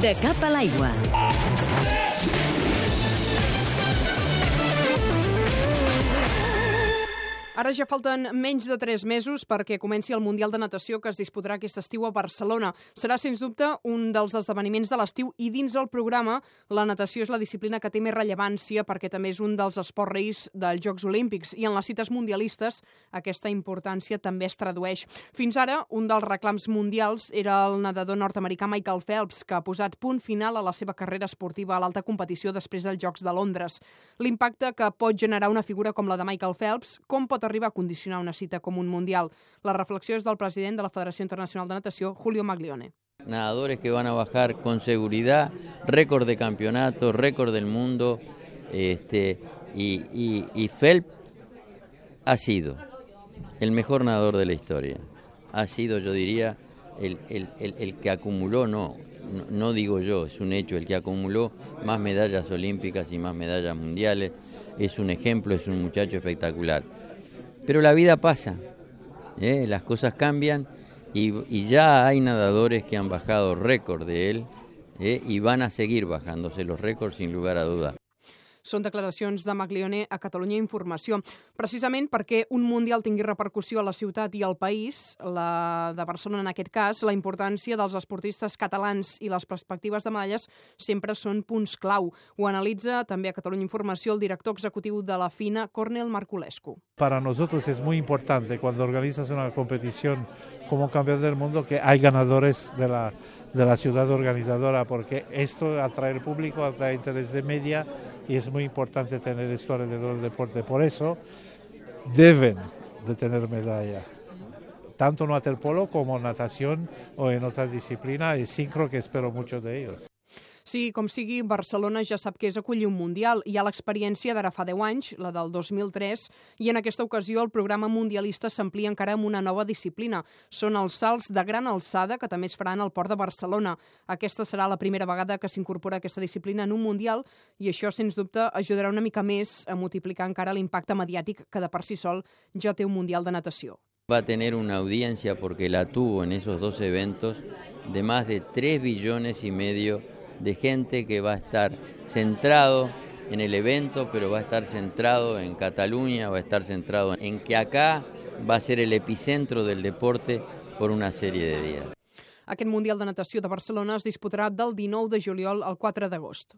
De cap a l'aigua. Ara ja falten menys de 3 mesos perquè comenci el Mundial de Natació que es disputarà aquest estiu a Barcelona. Serà, sens dubte, un dels esdeveniments de l'estiu i dins el programa la natació és la disciplina que té més rellevància perquè també és un dels esports reis dels Jocs Olímpics i en les cites mundialistes aquesta importància també es tradueix. Fins ara, un dels reclams mundials era el nedador nord-americà Michael Phelps, que ha posat punt final a la seva carrera esportiva a l'alta competició després dels Jocs de Londres. L'impacte que pot generar una figura com la de Michael Phelps, com pot arribar a condicionar una cita com un mundial. La reflexió és del president de la Federació Internacional de Natació, Julio Maglione. Nadadores que van a bajar con seguridad, récord de campeonato, récord del mundo, este, y, y, Phelps ha sido el mejor nadador de la historia. Ha sido, yo diría, el, que acumuló, no, no digo yo, es un hecho, el que acumuló más medallas olímpicas y más medallas mundiales. Es un ejemplo, es un muchacho espectacular. Pero la vida pasa, ¿eh? las cosas cambian y, ya hay nadadores que han bajado récord de él ¿eh? y van a seguir bajándose los récords sin lugar a duda. Són declaracions de Maglione a Catalunya Informació. Precisament perquè un Mundial tingui repercussió a la ciutat i al país, la de Barcelona en aquest cas, la importància dels esportistes catalans i les perspectives de medalles sempre són punts clau. Ho analitza també a Catalunya Informació el director executiu de la FINA, Cornel Marculescu. Para nosotros es muy importante cuando organizas una competición como campeón del mundo que hay ganadores de la, de la ciudad organizadora, porque esto atrae al público, atrae interés de media y es muy importante tener esto alrededor del deporte. Por eso deben de tener medalla, tanto en waterpolo como en natación o en otras disciplinas, y sincro que espero mucho de ellos. Sí, com sigui, Barcelona ja sap que és acollir un Mundial. Hi ha l'experiència d'ara fa 10 anys, la del 2003, i en aquesta ocasió el programa mundialista s'amplia encara amb una nova disciplina. Són els salts de gran alçada, que també es faran al Port de Barcelona. Aquesta serà la primera vegada que s'incorpora aquesta disciplina en un Mundial i això, sens dubte, ajudarà una mica més a multiplicar encara l'impacte mediàtic que de per si sol ja té un Mundial de natació. Va a tener una audiencia porque la tuvo en esos dos eventos de más de 3 billones y medio de gente que va a estar centrado en el evento, pero va a estar centrado en Cataluña, va a estar centrado en que acá va a ser el epicentro del deporte por una serie de días. Aquest Mundial de Natació de Barcelona es disputarà del 19 de juliol al 4 d'agost.